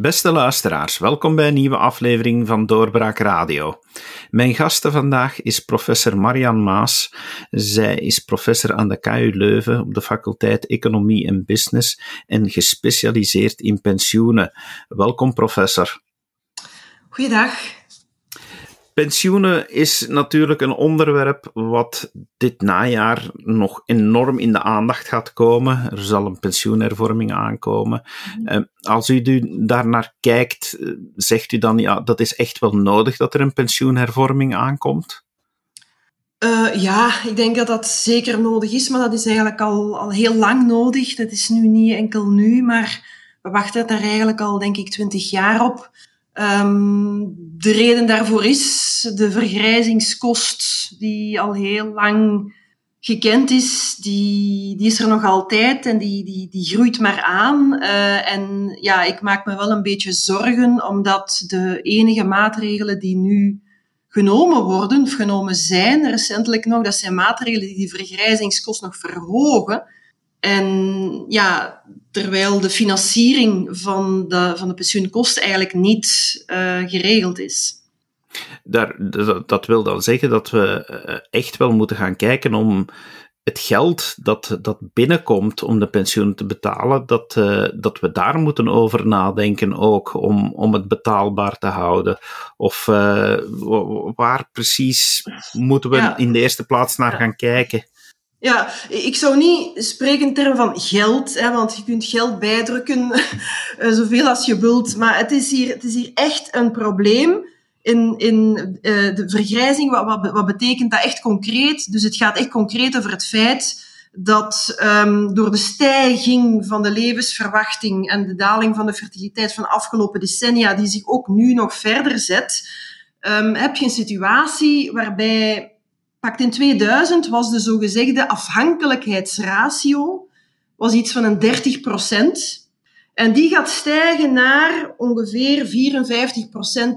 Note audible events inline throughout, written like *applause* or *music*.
Beste luisteraars, welkom bij een nieuwe aflevering van Doorbraak Radio. Mijn gasten vandaag is professor Marian Maas. Zij is professor aan de KU Leuven op de faculteit Economie en Business en gespecialiseerd in pensioenen. Welkom, professor. Goeiedag. Pensioenen is natuurlijk een onderwerp wat dit najaar nog enorm in de aandacht gaat komen. Er zal een pensioenhervorming aankomen. Uh, als u daarnaar kijkt, eh, zegt u dan ja, dat is echt wel nodig dat er een pensioenhervorming aankomt? Uh, ja, ik denk dat dat zeker nodig is, maar dat is eigenlijk al, al heel lang nodig. Dat is nu niet enkel nu, maar we wachten daar eigenlijk al, denk ik, twintig jaar op. Um, de reden daarvoor is de vergrijzingskost, die al heel lang gekend is, die, die is er nog altijd en die, die, die groeit maar aan. Uh, en ja, ik maak me wel een beetje zorgen, omdat de enige maatregelen die nu genomen worden, of genomen zijn recentelijk nog, dat zijn maatregelen die die vergrijzingskost nog verhogen. En ja, terwijl de financiering van de, van de pensioenkosten eigenlijk niet uh, geregeld is. Daar, dat, dat, wil dan zeggen dat we eh, echt wel moeten gaan kijken om het geld dat, dat binnenkomt om de pensioen te betalen, dat, uh, dat we daar moeten over nadenken ook om, om het betaalbaar te houden. Of uh, waar precies moeten we ja. in de eerste plaats naar gaan kijken? Ja, ik zou niet spreken in termen van geld, hè, want je kunt geld bijdrukken *laughs* eh, zoveel als je wilt. Maar het is hier, het is hier echt een probleem in, in uh, de vergrijzing. Wat, wat, wat betekent dat echt concreet? Dus het gaat echt concreet over het feit dat um, door de stijging van de levensverwachting en de daling van de fertiliteit van de afgelopen decennia, die zich ook nu nog verder zet, um, heb je een situatie waarbij Pakt in 2000 was de zogezegde afhankelijkheidsratio was iets van een 30% En die gaat stijgen naar ongeveer 54%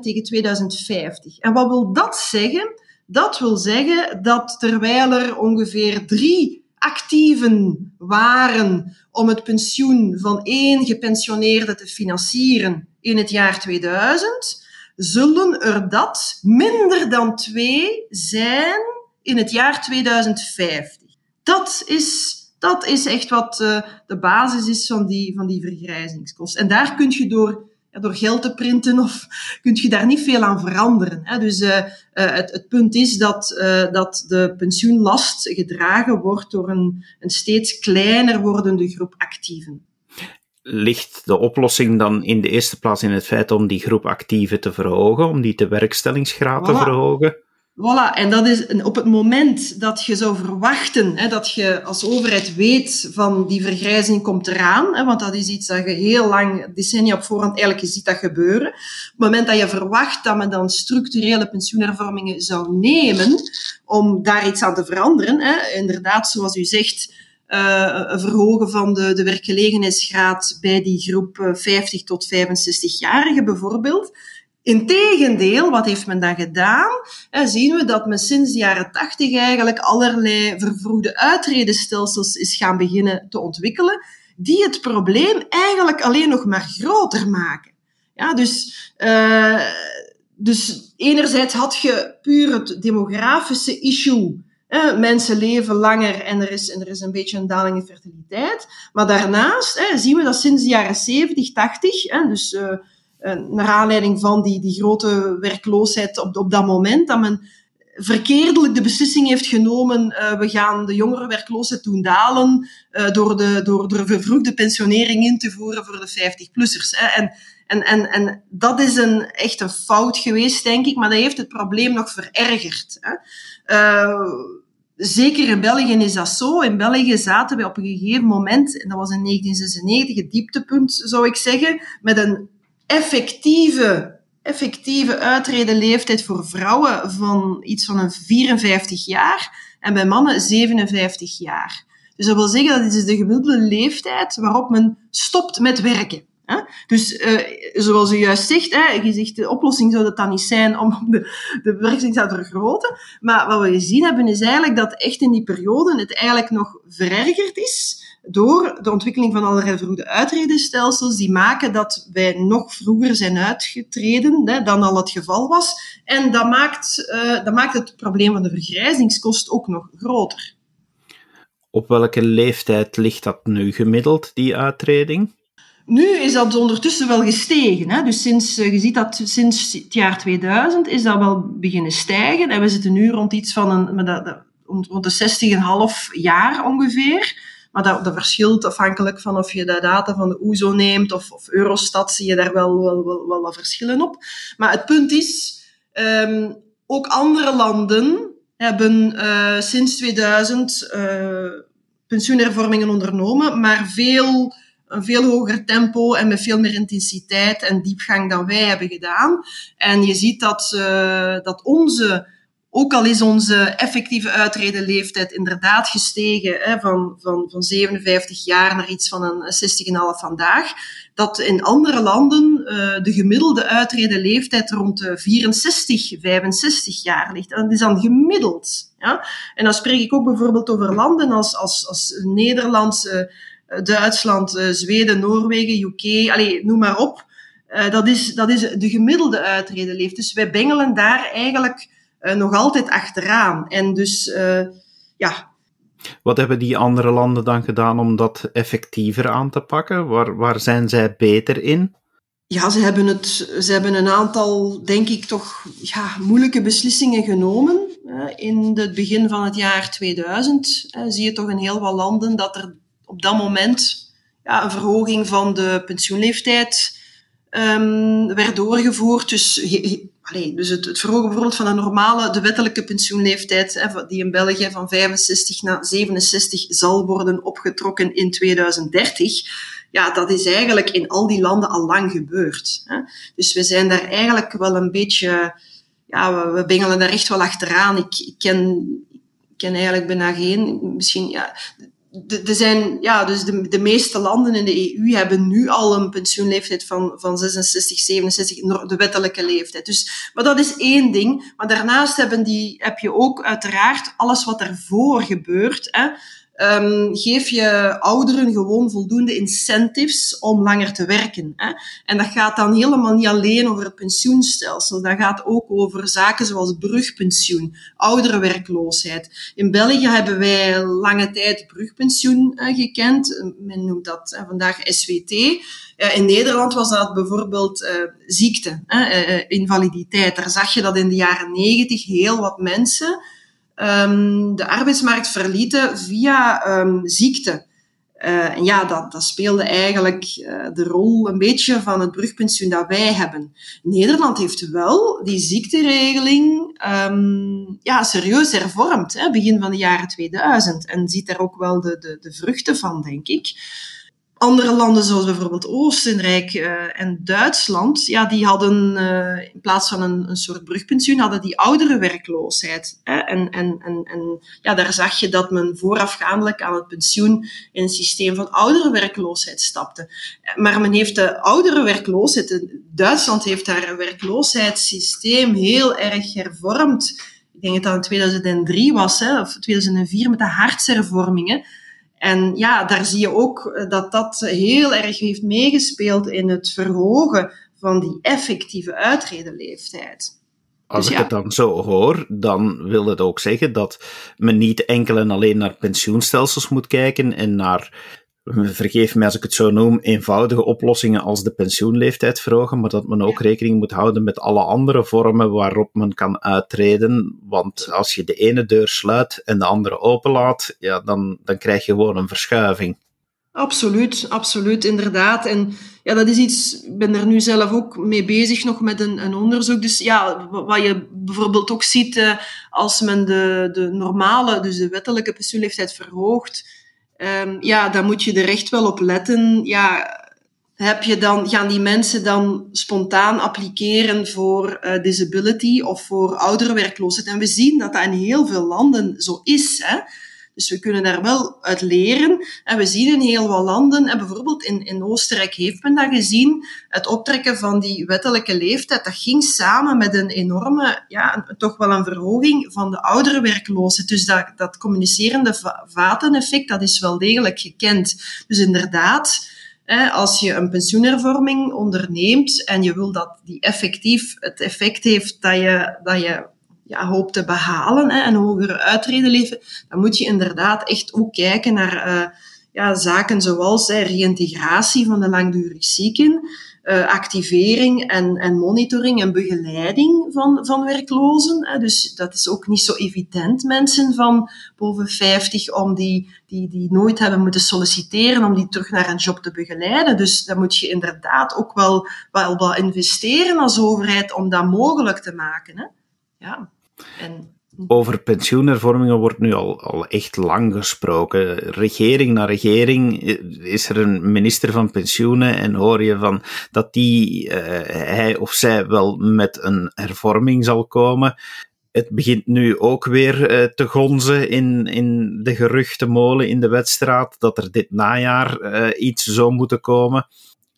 tegen 2050. En wat wil dat zeggen? Dat wil zeggen dat terwijl er ongeveer drie actieven waren om het pensioen van één gepensioneerde te financieren in het jaar 2000, zullen er dat minder dan twee zijn in het jaar 2050. Dat is, dat is echt wat uh, de basis is van die, van die vergrijzingskost. En daar kun je door, ja, door geld te printen of *laughs* kun je daar niet veel aan veranderen. Hè. Dus uh, uh, het, het punt is dat, dat de pensioenlast gedragen wordt door een, een steeds kleiner wordende groep actieven ligt de oplossing dan in de eerste plaats in het feit om die groep actieven te verhogen, om die te werkstellingsgraad voilà. te verhogen? Voilà, en dat is op het moment dat je zou verwachten, hè, dat je als overheid weet van die vergrijzing komt eraan, hè, want dat is iets dat je heel lang, decennia op voorhand eigenlijk ziet dat gebeuren. Op het moment dat je verwacht dat men dan structurele pensioenhervormingen zou nemen om daar iets aan te veranderen, hè, inderdaad, zoals u zegt, uh, verhogen van de, de werkgelegenheidsgraad bij die groep 50 tot 65-jarigen bijvoorbeeld, Integendeel, wat heeft men dan gedaan? En zien we dat men sinds de jaren tachtig eigenlijk allerlei vervroegde uitredenstelsels is gaan beginnen te ontwikkelen, die het probleem eigenlijk alleen nog maar groter maken. Ja, dus, uh, dus enerzijds had je puur het demografische issue. Eh, mensen leven langer en er is, en er is een beetje een daling in fertiliteit. Maar daarnaast eh, zien we dat sinds de jaren 70, 80, eh, dus uh, eh, naar aanleiding van die, die grote werkloosheid op, op dat moment, dat men verkeerdelijk de beslissing heeft genomen, uh, we gaan de jongerenwerkloosheid doen dalen uh, door, de, door de vervroegde pensionering in te voeren voor de 50-plussers. En, en, en, en dat is een, echt een fout geweest, denk ik, maar dat heeft het probleem nog verergerd. Hè. Zeker in België is dat zo. In België zaten we op een gegeven moment, en dat was in 1996 het dieptepunt, zou ik zeggen, met een effectieve, effectieve uitredenleeftijd voor vrouwen van iets van een 54 jaar en bij mannen 57 jaar. Dus dat wil zeggen dat is de gemiddelde leeftijd waarop men stopt met werken. Dus uh, zoals u juist zegt, hè, je zegt de oplossing zou het dan niet zijn om *laughs* de, de werking te vergroten. Maar wat we gezien hebben is eigenlijk dat echt in die periode het eigenlijk nog verergerd is door de ontwikkeling van allerlei vergoede uitredenstelsels die maken dat wij nog vroeger zijn uitgetreden hè, dan al het geval was. En dat maakt, uh, dat maakt het probleem van de vergrijzingskost ook nog groter. Op welke leeftijd ligt dat nu gemiddeld, die uitreding? Nu is dat ondertussen wel gestegen. Hè? Dus sinds, eh, je ziet dat sinds het jaar 2000 is dat wel beginnen stijgen. En we zitten nu rond iets van een, rond de 60,5 jaar ongeveer. Maar dat, dat verschilt afhankelijk van of je de data van de OESO e neemt of, of Eurostat, zie je daar wel, wel, wel, wel wat verschillen op. Maar het punt is, um, ook andere landen hebben uh, sinds 2000 uh, pensioenhervormingen ondernomen, maar veel een veel hoger tempo en met veel meer intensiteit en diepgang dan wij hebben gedaan. En je ziet dat, uh, dat onze ook al is onze effectieve uitredenleeftijd inderdaad gestegen hè, van, van, van 57 jaar naar iets van een 60,5 vandaag, dat in andere landen uh, de gemiddelde uitredenleeftijd rond de 64, 65 jaar ligt. En dat is dan gemiddeld. Ja? En dan spreek ik ook bijvoorbeeld over landen als, als, als Nederland, uh, Duitsland, uh, Zweden, Noorwegen, UK, allez, noem maar op. dat, is, dat is de gemiddelde uitredenleeftijd. Dus wij bengelen daar eigenlijk uh, nog altijd achteraan. En dus, ja. Wat hebben die andere landen dan gedaan om dat effectiever aan te pakken? Waar, waar zijn zij beter in? Ja, ze hebben, het, ze hebben een aantal, denk ik, toch ja, moeilijke beslissingen genomen. In het begin van het jaar 2000 zie je toch in heel wat landen dat er op dat moment ja, een verhoging van de pensioenleeftijd um, werd doorgevoerd. Dus Allee, dus het, het, verhogen bijvoorbeeld van de normale, de wettelijke pensioenleeftijd, hè, die in België van 65 naar 67 zal worden opgetrokken in 2030. Ja, dat is eigenlijk in al die landen al lang gebeurd. Hè. Dus we zijn daar eigenlijk wel een beetje, ja, we, we bengelen daar echt wel achteraan. Ik, ik ken, ken eigenlijk bijna geen, misschien, ja, er zijn, ja, dus de, de meeste landen in de EU hebben nu al een pensioenleeftijd van, van 66, 67, de wettelijke leeftijd. Dus, maar dat is één ding. Maar daarnaast hebben die, heb je ook uiteraard alles wat ervoor gebeurt. Hè. Um, geef je ouderen gewoon voldoende incentives om langer te werken. Hè? En dat gaat dan helemaal niet alleen over het pensioenstelsel. Dat gaat ook over zaken zoals brugpensioen, ouderenwerkloosheid. In België hebben wij lange tijd brugpensioen gekend. Men noemt dat vandaag SWT. In Nederland was dat bijvoorbeeld ziekte, invaliditeit. Daar zag je dat in de jaren negentig heel wat mensen um, de arbeidsmarkt verlieten via um, ziekte. Uh, en ja, dat, dat speelde eigenlijk uh, de rol een beetje van het brugpensioen dat wij hebben. Nederland heeft wel die ziekteregeling um, ja, serieus hervormd, hè, begin van de jaren 2000. En ziet daar ook wel de, de, de vruchten van, denk ik. Andere landen, zoals bijvoorbeeld Oostenrijk uh, en Duitsland, ja, die hadden uh, in plaats van een, een soort brugpensioen, hadden die oudere werkloosheid. Hè? En, en, en, en ja, daar zag je dat men voorafgaandelijk aan het pensioen in een systeem van oudere werkloosheid stapte. Maar men heeft de oudere werkloosheid, Duitsland heeft een werkloosheidssysteem heel erg hervormd. Ik denk dat dat in 2003 was, hè, of 2004 met de hartshervormingen en ja, daar zie je ook eh, dat dat heel erg heeft meegespeeld in het verhogen van die effectieve uitredenleeftijd. Als dus ik het dan zo hoor, dan wil het ook zeggen dat men niet enkel en alleen naar pensioenstelsels moet kijken en naar vergeef me als ik het zo noem, eenvoudige oplossingen als de pensioenleeftijd verhogen, maar dat men ook rekening moet houden met alle andere vormen waarop men kan uittreden. Want als je de ene deur sluit en de andere openlaat, ja, dan, dan krijg je gewoon een verschuiving. Absoluut, absoluut, inderdaad. En ja, dat is iets, ik ben er nu zelf ook mee bezig nog met een, een onderzoek. Dus ja, wat je bijvoorbeeld ook ziet uh, als men de, de normale, dus de wettelijke pensioenleeftijd verhoogt, um, ja, dan moet je er echt wel op letten. Ja, heb je dan, gaan die mensen dan spontaan appliceren voor uh, disability of voor ouderenwerkloosheid? En we zien dat dat in heel veel landen zo is. Hè? Dus we kunnen daar wel uit leren. En we zien in heel wat landen, en bijvoorbeeld in, in Oostenrijk heeft men dat gezien, het optrekken van die wettelijke leeftijd, dat ging samen met een enorme, ja, een, toch wel een verhoging van de oudere werkloosheid. Dus dat, dat communicerende vateneffect, dat is wel degelijk gekend. Dus inderdaad, als je een pensioenhervorming onderneemt en je wil dat die effectief het effect heeft dat je, dat je ja, te behalen, hè, een hogere uitredenleven, dan moet je inderdaad echt ook kijken naar uh, ja, zaken zoals hè, reïntegratie van de langdurig zieken, uh, activering en, en monitoring en begeleiding van, van werklozen. Hè. Dus dat is ook niet zo evident, mensen van boven 50, om die, die, die nooit hebben moeten solliciteren, om die terug naar een job te begeleiden. Dus daar moet je inderdaad ook wel, wel wat investeren als overheid om dat mogelijk te maken. Hè. Ja. En over pensioenhervormingen wordt nu al, al echt lang gesproken. Regering na regering is er een minister van pensioenen en hoor je van dat die, uh, hij of zij wel met een hervorming zal komen. Het begint nu ook weer uh, te gonzen in, in de geruchtenmolen in de wedstraat dat er dit najaar iets zou moeten komen.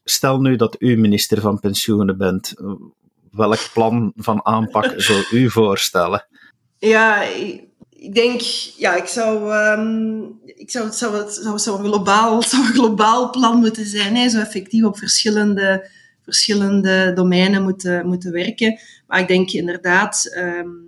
Stel nu dat u minister van pensioenen bent. Welk plan van aanpak zou u voorstellen? Ja, ik denk, ja, ik zou, um, ik zou, het zou, zou, zou een globaal, zou een globaal plan moeten zijn. Hè, zo effectief op verschillende, verschillende domeinen moeten, moeten werken. Maar ik denk inderdaad um,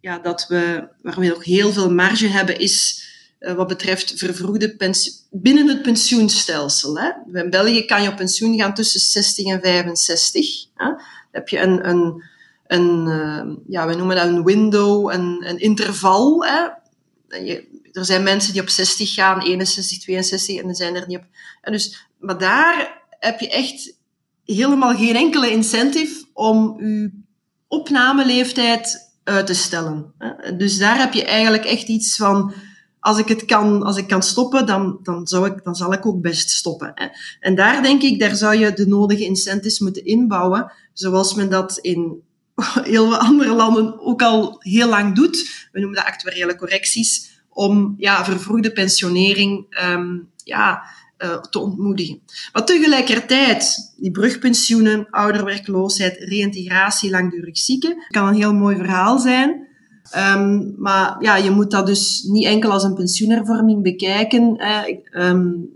ja, dat we, waar we nog heel veel marge hebben, is uh, wat betreft vervroegde pensioen, binnen het pensioenstelsel. Hè. In België kan je op pensioen gaan tussen 60 en 65. Hè. Heb je een, een een, uh, ja, we noemen dat een window, een, een interval. Hè. Je, er zijn mensen die op 60 gaan, 61, 62, en er zijn er niet op. En dus, maar daar heb je echt helemaal geen enkele incentive om je opnameleeftijd uit te stellen. Dus daar heb je eigenlijk echt iets van, als ik het kan, als ik kan stoppen, dan, dan, zou ik, dan zal ik ook best stoppen. Hè. En daar denk ik, daar zou je de nodige incentives moeten inbouwen, zoals men dat in *laughs* heel veel andere landen ook al heel lang doet. We noemen dat actuariële correcties, om ja, vervroegde pensionering um, ja, uh, te ontmoedigen. Maar tegelijkertijd, die brugpensioenen, ouderwerkloosheid, reïntegratie, langdurig zieken, kan een heel mooi verhaal zijn. Um, maar ja, je moet dat dus niet enkel als een pensioenhervorming bekijken. Eh, um,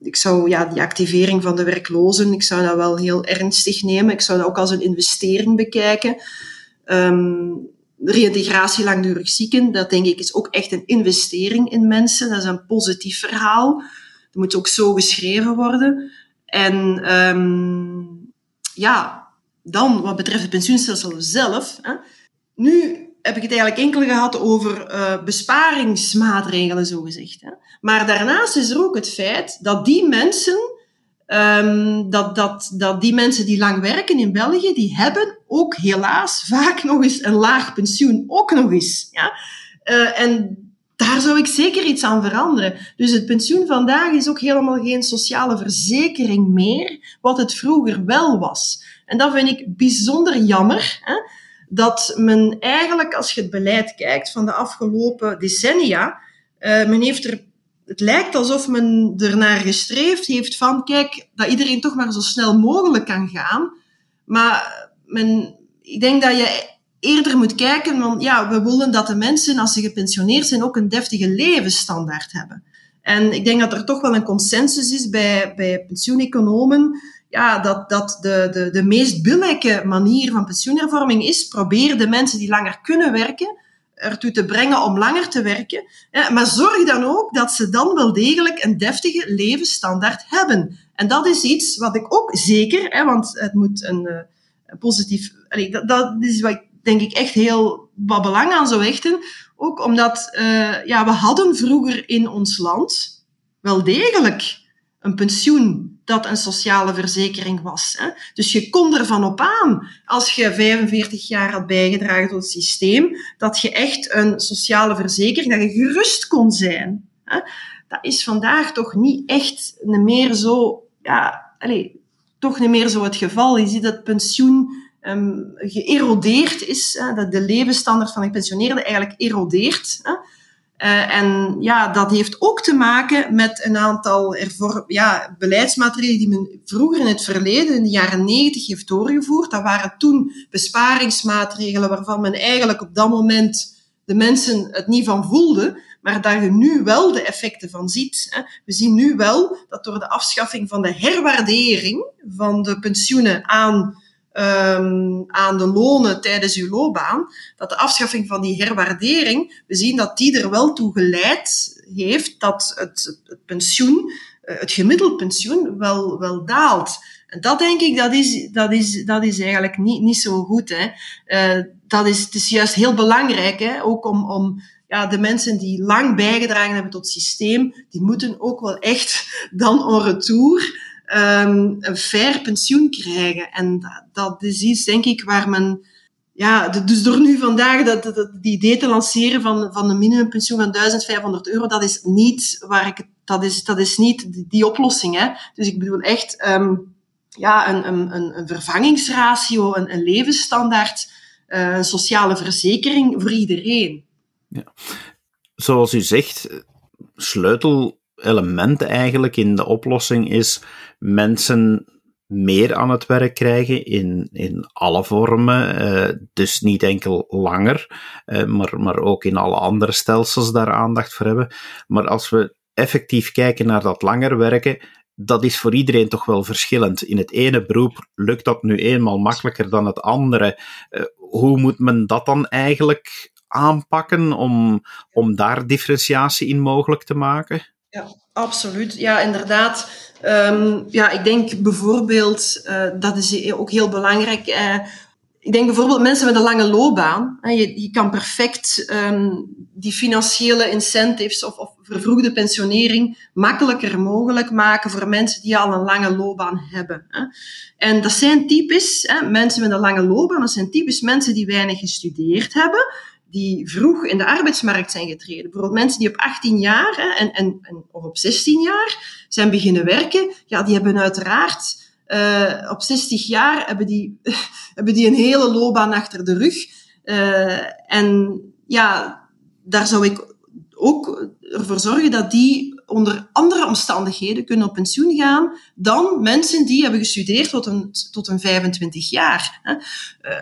ik zou ja, die activering van de werklozen, ik zou dat wel heel ernstig nemen. Ik zou dat ook als een investering bekijken. Um, reïntegratie langdurig zieken, dat denk ik is ook echt een investering in mensen. Dat is een positief verhaal. Dat moet ook zo geschreven worden. En ja, dan wat betreft het pensioenstelsel zelf. Hè, nu heb ik het eigenlijk enkel gehad over uh, besparingsmaatregelen, zogezegd. Hè. Maar daarnaast is er ook het feit dat die mensen, um, dat, dat, dat die mensen die lang werken in België, die hebben ook helaas vaak nog eens een laag pensioen. Ook nog eens. Ja. Uh, en daar zou ik zeker iets aan veranderen. Dus het pensioen vandaag is ook helemaal geen sociale verzekering meer, wat het vroeger wel was. En dat vind ik bijzonder jammer. Hè dat men eigenlijk, als je het beleid kijkt van de afgelopen decennia, uh, men heeft er, het lijkt alsof men ernaar gestreefd heeft van, kijk, dat iedereen toch maar zo snel mogelijk kan gaan. Maar men, ik denk dat je eerder moet kijken, want ja, we willen dat de mensen, als ze gepensioneerd zijn, ook een deftige levensstandaard hebben. En ik denk dat er toch wel een consensus is bij, bij pensioeneconomen ja, dat, dat de, de, de meest billijke manier van pensioenhervorming is, probeer de mensen die langer kunnen werken, ertoe te brengen om langer te werken. Maar zorg dan ook dat ze dan wel degelijk een deftige levensstandaard hebben. En dat is iets wat ik ook zeker, hè, want het moet een, eh, positief... Dat, dat is wat ik denk ik echt heel wat belang aan zou hechten. Ook omdat uh, ja, we hadden vroeger in ons land wel degelijk een pensioen dat een sociale verzekering was. Hè. Dus je kon ervan op aan, als je 45 jaar had bijgedragen tot het systeem, dat je echt een sociale verzekering, dat je gerust kon zijn. Hè. Dat is vandaag toch niet echt meer zo, ja, allez, toch niet meer zo het geval. Je ziet dat pensioen um, geërodeerd is, hè, dat de levensstandaard van de gepensioneerde eigenlijk erodeert. Hè. Uh, en ja, dat heeft ook te maken met een aantal ja, beleidsmaatregelen die men vroeger in het verleden, in de jaren negentig, heeft doorgevoerd. Dat waren toen besparingsmaatregelen waarvan men eigenlijk op dat moment de mensen het niet van voelden, maar daar je nu wel de effecten van ziet. We zien nu wel dat door de afschaffing van de herwaardering van de pensioenen aan um, aan de lonen tijdens uw loopbaan, dat de afschaffing van die herwaardering, we zien dat die er wel toe geleid heeft dat het, het pensioen, eh, het gemiddeld pensioen, wel, wel daalt. En dat denk ik, dat is, dat is, dat is eigenlijk niet, niet zo goed. Hè. Uh, dat is, het is juist heel belangrijk, hè, ook om, om ja, de mensen die lang bijgedragen hebben tot het systeem, die moeten ook wel echt *laughs* dan en retour um, een fair pensioen krijgen. En dat, dat is iets, denk ik, waar men... Ja, dus door nu vandaag dat, die idee te lanceren van, van een minimumpensioen van 1500 euro, dat is niet waar ik dat is, dat is niet die, oplossing. Hè. Dus ik bedoel echt um, ja, een, een, een vervangingsratio, een, een levensstandaard, een sociale verzekering voor iedereen. Ja. Zoals u zegt, sleutel element eigenlijk in de oplossing is mensen meer aan het werk krijgen in, in alle vormen. Uh, dus niet enkel langer, uh, maar, maar ook in alle andere stelsels daar aandacht voor hebben. Maar als we effectief kijken naar dat langer werken, dat is voor iedereen toch wel verschillend. In het ene beroep lukt dat nu eenmaal makkelijker dan het andere. Uh, hoe moet men dat dan eigenlijk aanpakken om, om daar differentiatie in mogelijk te maken? Ja, absoluut. Ja, inderdaad. Um, ja, ik denk bijvoorbeeld, uh, dat is ook heel belangrijk. Uh, ik denk bijvoorbeeld mensen met een lange loopbaan. Je, je kan perfect um, die financiële incentives of, of vervroegde pensionering makkelijker mogelijk maken voor mensen die al een lange loopbaan hebben. En dat zijn typisch hè, mensen met een lange loopbaan, dat zijn typisch mensen die weinig gestudeerd hebben, die vroeg in de arbeidsmarkt zijn getreden. Bijvoorbeeld mensen die op 18 jaar en, en, en, of op 16 jaar zijn beginnen werken, ja, die hebben uiteraard uh, op 60 jaar hebben die, *laughs* hebben die een hele loopbaan achter de rug. Uh, en ja, daar zou ik ook ervoor zorgen dat die onder andere omstandigheden kunnen op pensioen gaan dan mensen die hebben gestudeerd tot een, tot een 25 jaar. Uh,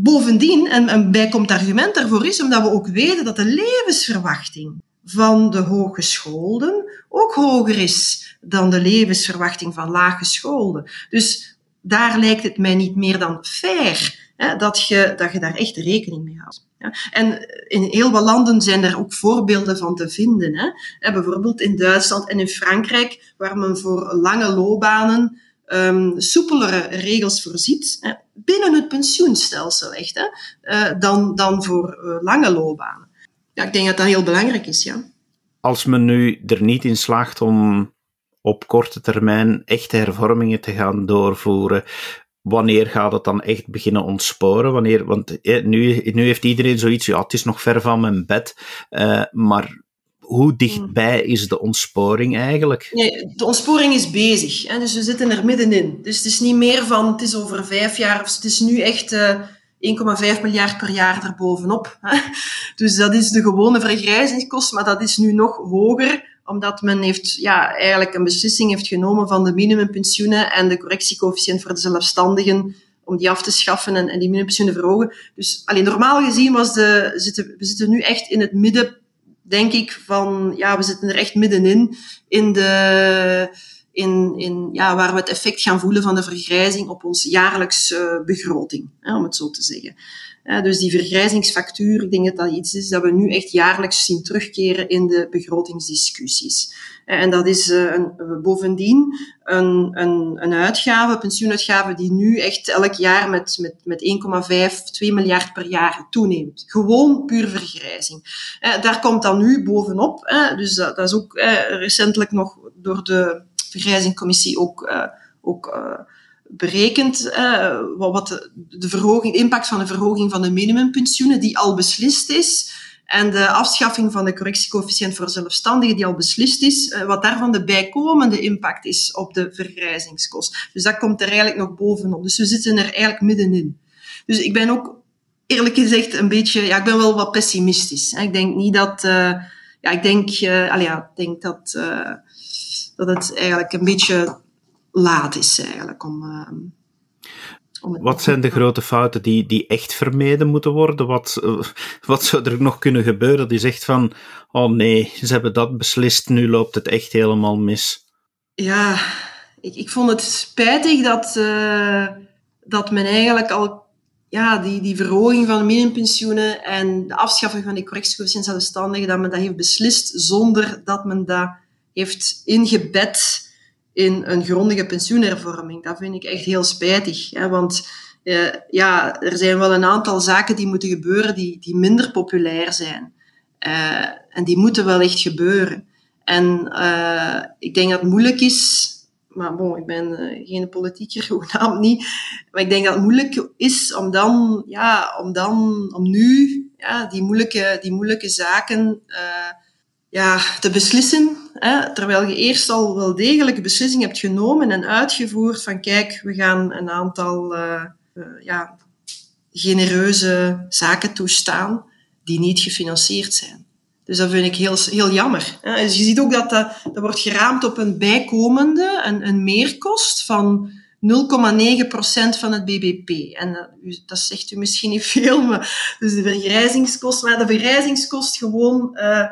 Bovendien, en een bijkomend argument daarvoor is omdat we ook weten dat de levensverwachting van de hooggescholden ook hoger is dan de levensverwachting van laaggescholden. Dus daar lijkt het mij niet meer dan fair hè, dat, je, dat je daar echt rekening mee houdt. Ja. En in heel wat landen zijn er ook voorbeelden van te vinden. Hè. Bijvoorbeeld in Duitsland en in Frankrijk, waar men voor lange loopbanen um, soepelere regels voorziet, binnen het pensioenstelsel echt, hè, uh, dan, dan voor uh, lange loopbanen. Ja, ik denk dat dat heel belangrijk is, ja. Als men nu er niet in slaagt om op korte termijn echte hervormingen te gaan doorvoeren, wanneer gaat het dan echt beginnen ontsporen? Wanneer, want eh, nu, nu heeft iedereen zoiets, ja, het is nog ver van mijn bed, uh, maar hoe dichtbij mm. is de ontsporing eigenlijk? Nee, de ontsporing is bezig. Hè, dus we zitten er middenin. Dus het is niet meer van het is over vijf jaar, of het is nu echt uh, eh, 1,5 miljard per jaar erbovenop. Hè. Dus dat is de gewone vergrijzingskost, maar dat is nu nog hoger omdat men heeft, ja, eigenlijk een beslissing heeft genomen van de minimumpensioenen en de correctiecoëfficiënt voor de zelfstandigen om die af te schaffen en, en die minimumpensioenen verhogen. Dus alleen normaal gezien was de, zitten, we zitten nu echt in het midden denk ik van, ja, we zitten er echt middenin in de, in, in, ja, waar we het effect gaan voelen van de vergrijzing op onze jaarlijkse begroting, hè, om het zo te zeggen. dus die vergrijzingsfactuur, ik denk dat dat iets is dat we nu echt jaarlijks zien terugkeren in de begrotingsdiscussies. En dat is uh, een, bovendien een, een, een uitgave, pensioenuitgave, die nu echt elk jaar met, met, met 1,5, 2 miljard per jaar toeneemt. Gewoon puur vergrijzing. Eh, daar komt dan nu bovenop, eh, dus dat, dat, is ook eh, recentelijk nog door de vergrijzingcommissie ook, uh, ook uh, berekend, uh, wat de, de verhoging, de impact van de verhoging van de minimumpensioenen, die al beslist is, en de afschaffing van de correctiecoëfficiënt voor zelfstandigen, die al beslist is, eh, wat daarvan de bijkomende impact is op de vergrijzingskost. Dus dat komt er eigenlijk nog bovenop. Dus we zitten er eigenlijk middenin. Dus ik ben ook eerlijk gezegd een beetje, ja, ik ben wel wat pessimistisch. Ik denk niet dat, ja, ik denk, uh, ja, denk dat, dat het eigenlijk een beetje laat is eigenlijk om... Om wat zijn de grote fouten die, die echt vermeden moeten worden? Wat, wat zou er nog kunnen gebeuren die zegt van, oh nee, ze hebben dat beslist, nu loopt het echt helemaal mis? Ja, ik, ik vond het spijtig dat, dat men eigenlijk al ja, die, die verhoging van de minimumpensioenen en de afschaffing van die correctiecoëfficiënt zelfstandigen, dat men dat heeft beslist zonder dat men dat heeft ingebed in een grondige pensioenhervorming. Dat vind ik echt heel spijtig. Hè, want uh, ja, er zijn wel een aantal zaken die moeten gebeuren die, die minder populair zijn. Uh, en die moeten wel echt gebeuren. En uh, ik denk dat het moeilijk is maar bon, ik ben uh, geen politieker, *laughs* hoegenaamd niet. Maar ik denk dat het moeilijk is om dan, ja, om dan, om nu, ja, die moeilijke, die moeilijke zaken, ja, te beslissen. Hè, terwijl je eerst al wel degelijk beslissing hebt genomen en uitgevoerd van kijk, we gaan een aantal, uh, ja, genereuze zaken toestaan die niet gefinancierd zijn. Dus dat vind ik heel, heel jammer. Dus je ziet ook dat dat, dat wordt geraamd op een bijkomende, een, een meerkost van 0,9% van het bbp. En dat, dat, zegt u misschien niet veel, maar dus de vergrijzingskost, maar de vergrijzingskost gewoon uh,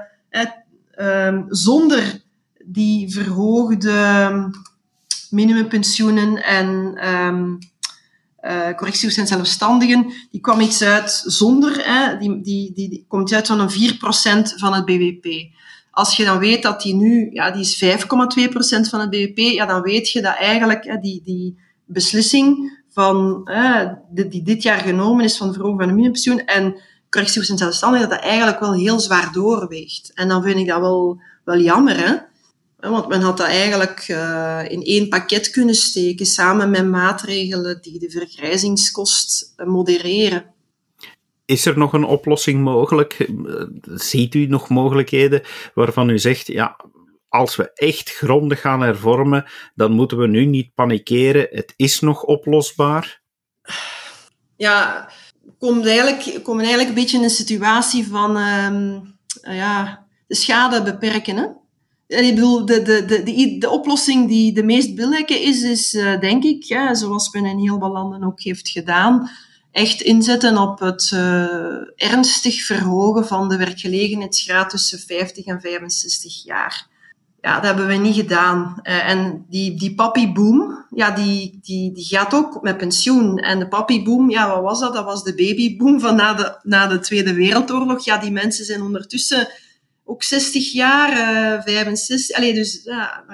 uh, zonder die verhoogde minimumpensioenen en um, uh, correcties en zelfstandigen, die kwam iets uit zonder, hè, die, die, die, komt uit van een 4% van het BBP. Als je dan weet dat die nu, ja, die is 5,2% van het BBP, ja, dan weet je dat eigenlijk hè, die, die beslissing van, hè, die, die dit jaar genomen is van de verhoging van de minimumpensioen en en zelfstandigen, dat dat eigenlijk wel heel zwaar doorweegt. En dan vind ik dat wel, wel jammer, hè. Want men had dat eigenlijk uh, in één pakket kunnen steken, samen met maatregelen die de vergrijzingskost uh, modereren. Is er nog een oplossing mogelijk? Ziet u nog mogelijkheden waarvan u zegt, ja, als we echt grondig gaan hervormen, dan moeten we nu niet panikeren. Het is nog oplosbaar. Ja, komt eigenlijk, komen eigenlijk een beetje in een situatie van uh, ja, de schade beperken. Hè? ik bedoel, de, de, de, de, oplossing die de meest billijke is, is uh, denk ik, ja, zoals men in heel veel landen ook heeft gedaan, echt inzetten op het uh, ernstig verhogen van de werkgelegenheidsgraad tussen 50 en 65 jaar. Ja, dat hebben we niet gedaan. Uh, en die, die papiboom, ja, die, die, die gaat ook met pensioen. En de papiboom, ja, wat was dat? Dat was de babyboom van na de, na de Tweede Wereldoorlog. Ja, die mensen zijn ondertussen ook 60 jaar, uh, 65. Allee, dus, ja,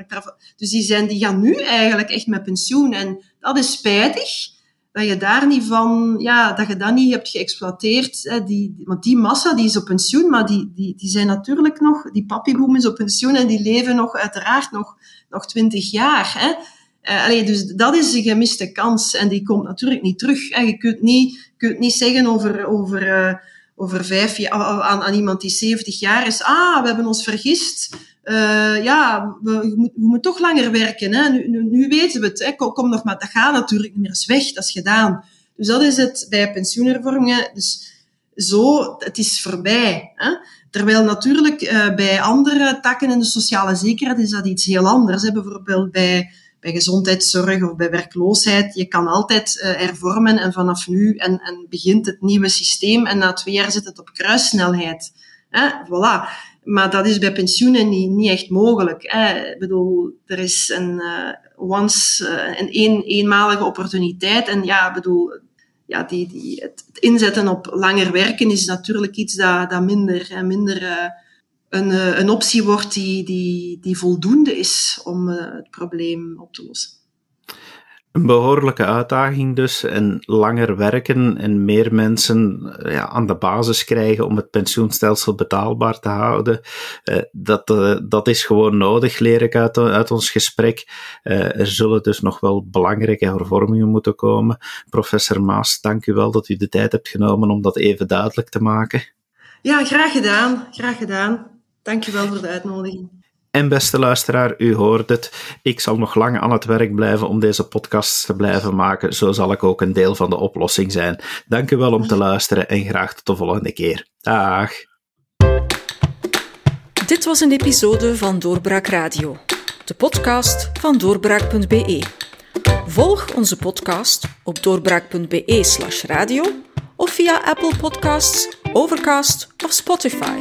dus die, zijn, die gaan nu eigenlijk echt met pensioen. En dat is spijtig dat je daar niet van, ja, dat je dat niet hebt geëxploiteerd. Hè, die, want die massa die is op pensioen, maar die, die, die zijn natuurlijk nog, die papiboom is op pensioen en die leven nog uiteraard nog, nog 20 jaar. Hè. Uh, dus dat is een gemiste kans en die komt natuurlijk niet terug. Hè. Je kunt niet, kunt niet zeggen over, over uh, over vijf jaar aan, aan iemand die 70 jaar is. Ah, we hebben ons vergist. Uh, ja, we, moeten, toch langer werken. Hè? Nu, nu, weten we het. Hè? Kom, nog maar. Dat gaat natuurlijk niet meer eens weg. Dat is gedaan. Dus dat is het bij pensioenhervormingen. Dus zo, het is voorbij. Hè? Terwijl natuurlijk uh, bij andere takken in de sociale zekerheid is dat iets heel anders. Bijvoorbeeld bij bij gezondheidszorg of bij werkloosheid. Je kan altijd uh, hervormen en vanaf nu en, en begint het nieuwe systeem en na twee jaar zit het op kruissnelheid. Hè? Voilà. Maar dat is bij pensioenen niet, niet echt mogelijk. Hè? Ik bedoel, er is een uh, once, uh, een een, eenmalige opportuniteit. En ja, bedoel, ja, die, die, het, inzetten op langer werken is natuurlijk iets dat, dat minder, minder een, eh, een optie wordt die, die, die voldoende is om het probleem op te lossen. Een behoorlijke uitdaging dus, en langer werken en meer mensen uh, ja, aan de basis krijgen om het pensioenstelsel betaalbaar te houden. Uh, dat, uh, dat is gewoon nodig, leer ik uit, uit ons gesprek. er zullen dus nog wel belangrijke hervormingen moeten komen. Professor Maas, dank u wel dat u de tijd hebt genomen om dat even duidelijk te maken. Ja, graag gedaan. Graag gedaan. Dankjewel voor de uitnodiging. En beste luisteraar, u hoort het. Ik zal nog lang aan het werk blijven om deze podcast te blijven maken. Zo zal ik ook een deel van de oplossing zijn. Dank u wel om te luisteren en graag tot de volgende keer. Dag. Dit was een episode van Doorbraak Radio, de podcast van doorbraak.be. Volg onze podcast op doorbraak.be/radio of via Apple Podcasts, Overcast of Spotify.